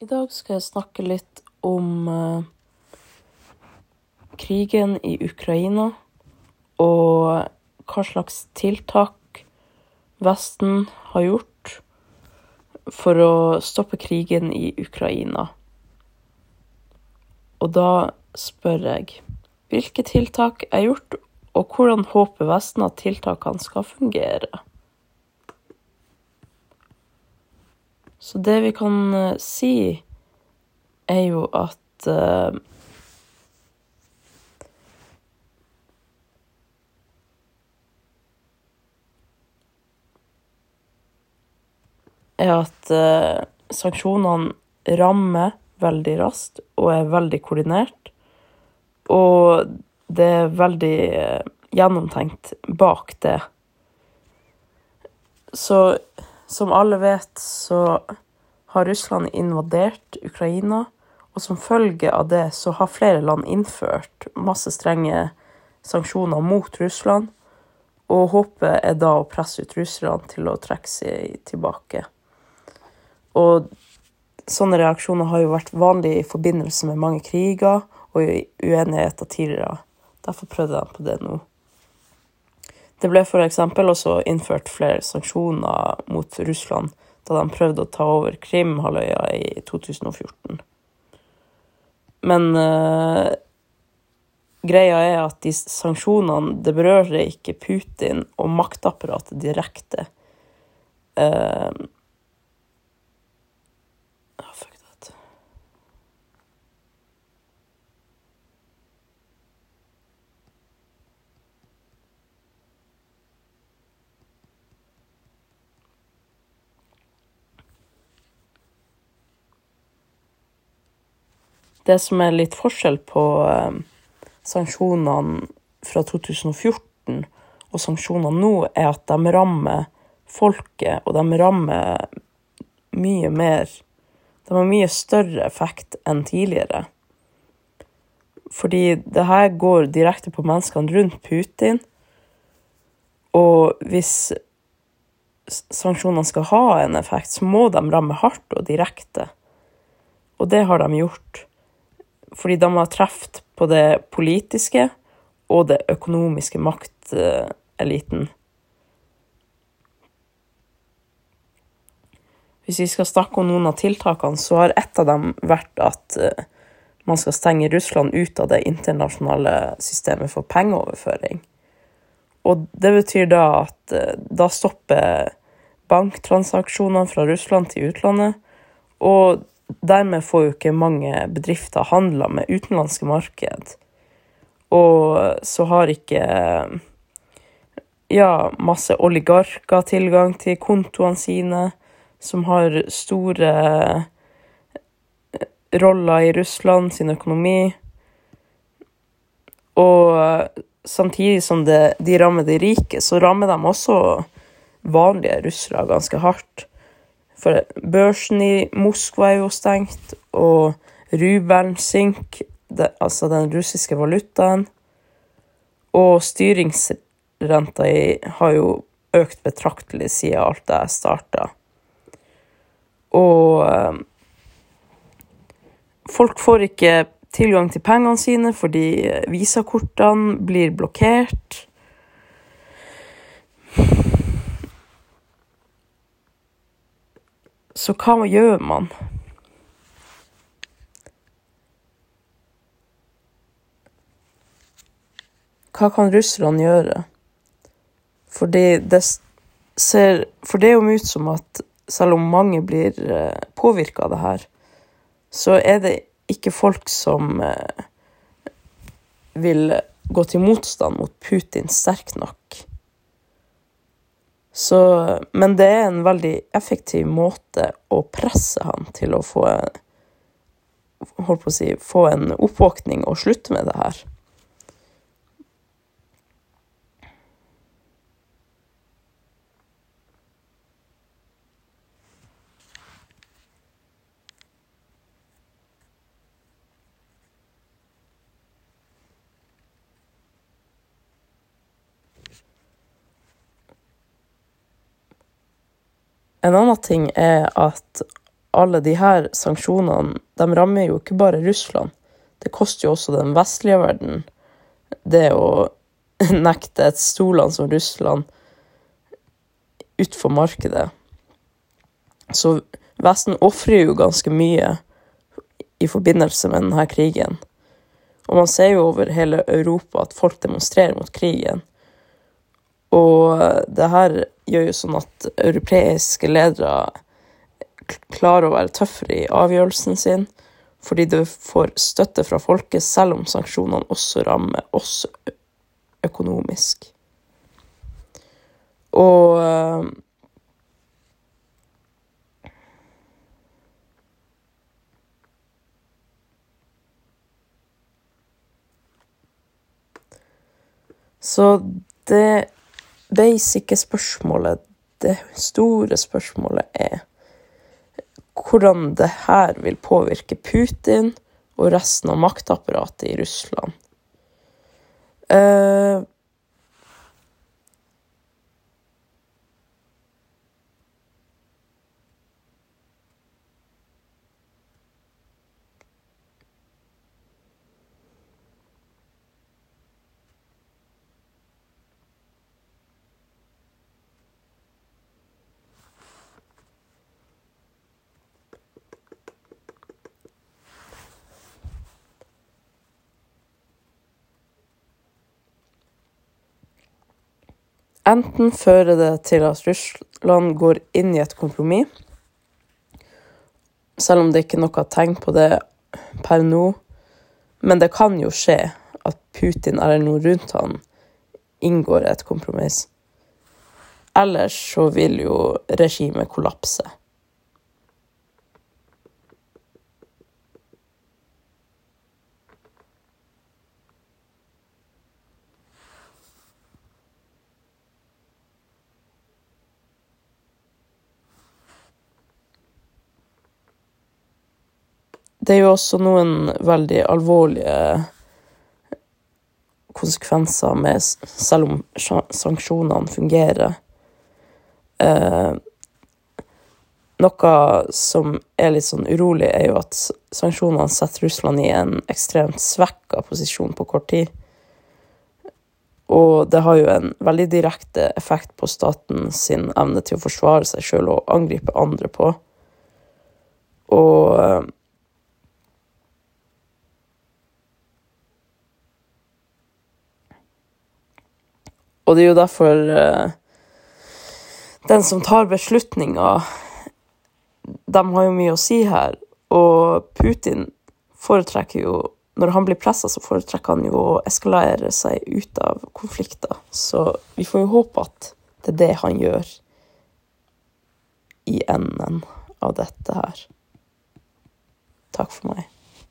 I dag skal jeg snakke litt om eh, krigen i Ukraina og hva slags tiltak Vesten har gjort for å stoppe krigen i Ukraina. Og da spør jeg hvilke tiltak er gjort, og hvordan håper Vesten at tiltakene skal fungere? Så det vi kan eh, si, er jo at uh, Er at uh, sanksjonene rammer veldig raskt og er veldig koordinert. Og det er veldig uh, gjennomtenkt bak det. Så som alle vet, så har Russland invadert Ukraina. Og som følge av det så har flere land innført masse strenge sanksjoner mot Russland. Og håpet er da å presse ut russerne til å trekke seg tilbake. Og sånne reaksjoner har jo vært vanlig i forbindelse med mange kriger og uenigheter tidligere. Derfor prøvde de på det nå. Det ble f.eks. også innført flere sanksjoner mot Russland da de prøvde å ta over Krim-halvøya i 2014. Men uh, greia er at de sanksjonene det berører ikke Putin og maktapparatet direkte. Uh, Det som er litt forskjell på eh, sanksjonene fra 2014 og sanksjonene nå, er at de rammer folket, og de rammer mye mer De har mye større effekt enn tidligere. Fordi det her går direkte på menneskene rundt Putin. Og hvis sanksjonene skal ha en effekt, så må de ramme hardt og direkte. Og det har de gjort fordi de har truffet på det politiske og det økonomiske makteliten. Hvis vi skal snakke om noen av tiltakene, så har ett av dem vært at eh, man skal stenge Russland ut av det internasjonale systemet for pengeoverføring. Og det betyr da at eh, da stopper banktransaksjonene fra Russland til utlandet, og dermed får jo ikke mange bedrifter handla med utenlandske marked. Og så har ikke ja, masse oligarker tilgang til kontoene sine, som har store roller i Russland sin økonomi. Og samtidig som det, de rammer de rike, så rammer de også vanlige russere ganske hardt. For børsen i Moskva er jo stengt, og rubelen synker, altså den russiske valutaen. Og styringsrenta har jo økt betraktelig siden alt det starta. Og eh, folk får ikke tilgang til pengene sine fordi visakortene blir blokkert. Så hva gjør man? Hva kan russerne gjøre? Fordi det ser For det jo ut som at selv om mange blir eh, påvirka av det her, så er det ikke folk som eh, vil gå til motstand mot Putin sterkt nok. Så, men det er en veldig effektiv måte å presse han til å få holdt på å si, få en oppvåkning og slutte med det her. En annen ting er at alle de her sanksjonene, de rammer jo ikke bare Russland. Det koster jo også den vestlige verden, det å nekte et storland som Russland utfor markedet. Så Vesten ofrer jo ganske mye i forbindelse med denne krigen. Og man ser jo over hele Europa at folk demonstrerer mot krigen. Og det her gjør jo sånn at europeiske ledere klarer å være tøffere i avgjørelsen sin, fordi du får støtte fra folket, selv om sanksjonene også rammer oss økonomisk. Og Så det basice spørsmålet, det store spørsmålet, er hvordan det her vil påvirke Putin og resten av maktapparatet i Russland. Uh, Enten fører det til at Russland går inn i et kompromiss, selv om det ikke er noe tegn på det per nå. Men det kan jo skje at Putin eller noe rundt han inngår et kompromiss. Ellers så vil jo regimet kollapse. Det er jo også noen veldig alvorlige konsekvenser med Selv om sanksjonene fungerer. Eh, noe som er litt sånn urolig, er jo at sanksjonene setter Russland i en ekstremt svekka posisjon på kort tid. Og det har jo en veldig direkte effekt på staten sin evne til å forsvare seg sjøl og angripe andre på. Og Og det er jo derfor uh, Den som tar beslutninger, de har jo mye å si her. Og Putin foretrekker jo Når han blir pressa, så foretrekker han jo å eskalere seg ut av konflikter. Så vi får jo håpe at det er det han gjør i enden av dette her. Takk for meg.